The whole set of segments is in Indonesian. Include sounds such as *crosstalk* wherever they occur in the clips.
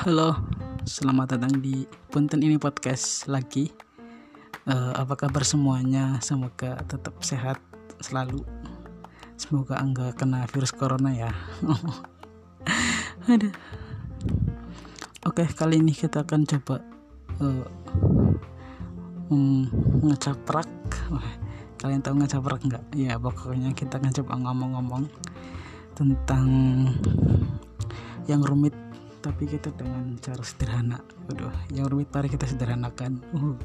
Halo, selamat datang di Punten ini podcast lagi. Uh, apa kabar semuanya? Semoga tetap sehat selalu. Semoga enggak kena virus corona ya. *laughs* Aduh. Oke, kali ini kita akan coba uh, um, ngecaprak. kalian tahu ngecaprak nggak? Ya, pokoknya kita akan coba ngomong-ngomong tentang yang rumit tapi kita dengan cara sederhana. Waduh yang rumit mari kita sederhanakan. Uh.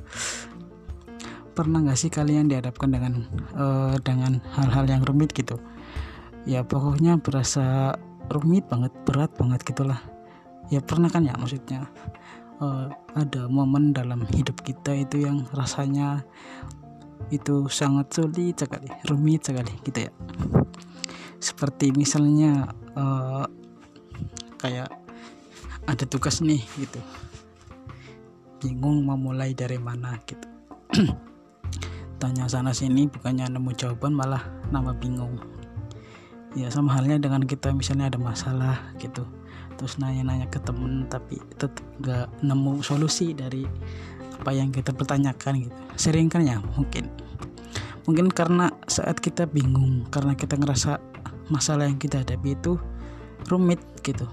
pernah nggak sih kalian dihadapkan dengan uh, dengan hal-hal yang rumit gitu? Ya pokoknya berasa rumit banget berat banget gitulah. Ya pernah kan ya maksudnya? Uh, ada momen dalam hidup kita itu yang rasanya itu sangat sulit sekali rumit sekali gitu ya. Seperti misalnya uh, kayak ada tugas nih gitu. Bingung mau mulai dari mana gitu. *clears throat* Tanya sana sini bukannya nemu jawaban malah nama bingung. Ya sama halnya dengan kita misalnya ada masalah gitu. Terus nanya-nanya ke temen tapi tetap gak nemu solusi dari apa yang kita pertanyakan gitu. Sering kan ya? Mungkin. Mungkin karena saat kita bingung karena kita ngerasa masalah yang kita hadapi itu rumit gitu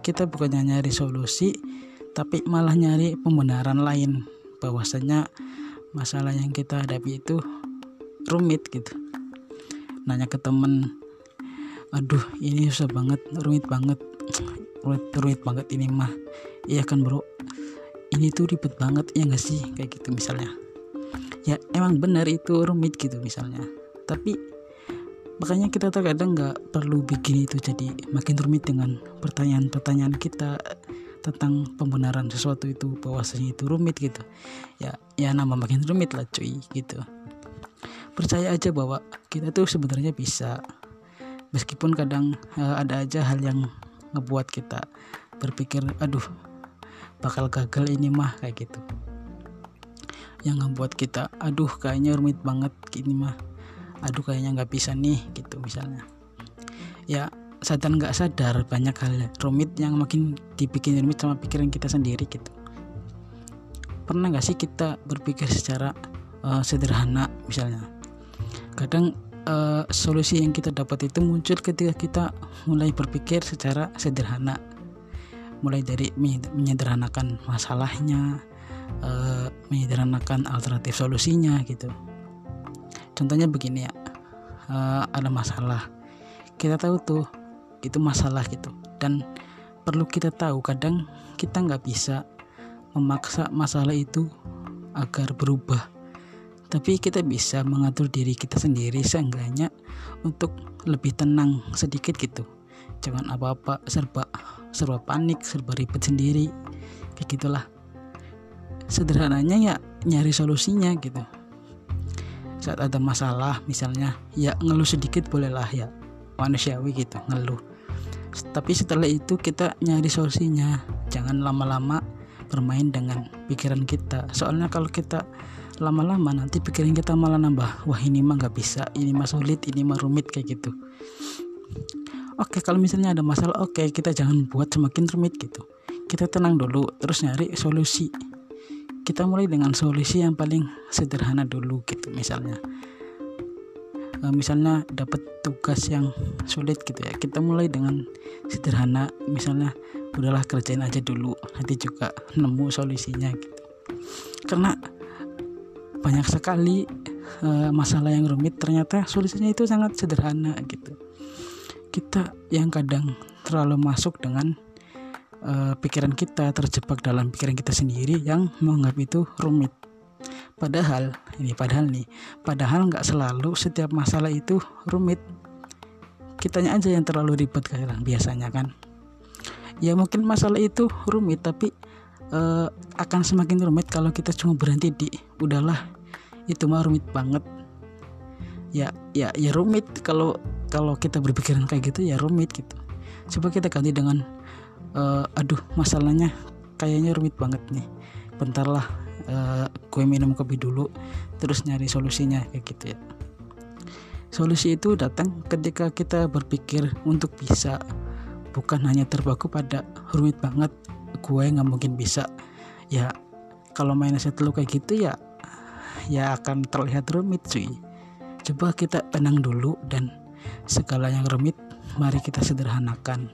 kita bukannya nyari solusi tapi malah nyari pembenaran lain. Bahwasanya masalah yang kita hadapi itu rumit gitu. Nanya ke temen aduh ini susah banget rumit banget rumit, rumit banget ini mah. Iya kan bro? Ini tuh ribet banget ya gak sih? Kayak gitu misalnya. Ya emang benar itu rumit gitu misalnya. Tapi makanya kita terkadang nggak perlu bikin itu jadi makin rumit dengan pertanyaan-pertanyaan kita tentang pembenaran sesuatu itu bahwasanya itu rumit gitu. Ya ya nama makin rumit lah cuy gitu. Percaya aja bahwa kita tuh sebenarnya bisa. Meskipun kadang uh, ada aja hal yang ngebuat kita berpikir aduh bakal gagal ini mah kayak gitu. Yang ngebuat kita aduh kayaknya rumit banget ini mah aduh kayaknya nggak bisa nih gitu misalnya. Ya sadar nggak sadar banyak hal rumit yang makin dibikin rumit sama pikiran kita sendiri gitu. Pernah nggak sih kita berpikir secara uh, sederhana misalnya? Kadang uh, solusi yang kita dapat itu muncul ketika kita mulai berpikir secara sederhana. Mulai dari menyederhanakan masalahnya uh, menyederhanakan alternatif solusinya gitu contohnya begini ya. Uh, ada masalah. Kita tahu tuh itu masalah gitu. Dan perlu kita tahu kadang kita nggak bisa memaksa masalah itu agar berubah. Tapi kita bisa mengatur diri kita sendiri seenggaknya untuk lebih tenang sedikit gitu. Jangan apa-apa serba serba panik serba ribet sendiri. Kayak gitulah. Sederhananya ya nyari solusinya gitu saat ada masalah misalnya ya ngeluh sedikit bolehlah ya. Manusiawi gitu ngeluh. Tapi setelah itu kita nyari solusinya. Jangan lama-lama bermain dengan pikiran kita. Soalnya kalau kita lama-lama nanti pikiran kita malah nambah wah ini mah nggak bisa ini mah sulit ini mah rumit kayak gitu. Oke kalau misalnya ada masalah oke kita jangan buat semakin rumit gitu. Kita tenang dulu terus nyari solusi kita mulai dengan solusi yang paling sederhana dulu gitu misalnya. E, misalnya dapat tugas yang sulit gitu ya. Kita mulai dengan sederhana misalnya udahlah kerjain aja dulu nanti juga nemu solusinya gitu. Karena banyak sekali e, masalah yang rumit ternyata solusinya itu sangat sederhana gitu. Kita yang kadang terlalu masuk dengan uh, pikiran kita terjebak dalam pikiran kita sendiri yang menganggap itu rumit. Padahal ini padahal nih, padahal nggak selalu setiap masalah itu rumit. Kitanya aja yang terlalu ribet kadang biasanya kan. Ya mungkin masalah itu rumit tapi uh, akan semakin rumit kalau kita cuma berhenti di udahlah itu mah rumit banget. Ya ya ya rumit kalau kalau kita berpikiran kayak gitu ya rumit gitu. Coba kita ganti dengan uh, aduh masalahnya kayaknya rumit banget nih. Bentar lah uh, gue minum kopi dulu terus nyari solusinya kayak gitu ya. Solusi itu datang ketika kita berpikir untuk bisa. Bukan hanya terpaku pada rumit banget gue nggak mungkin bisa. Ya kalau mindset lu kayak gitu ya ya akan terlihat rumit cuy. Coba kita tenang dulu dan segala yang rumit mari kita sederhanakan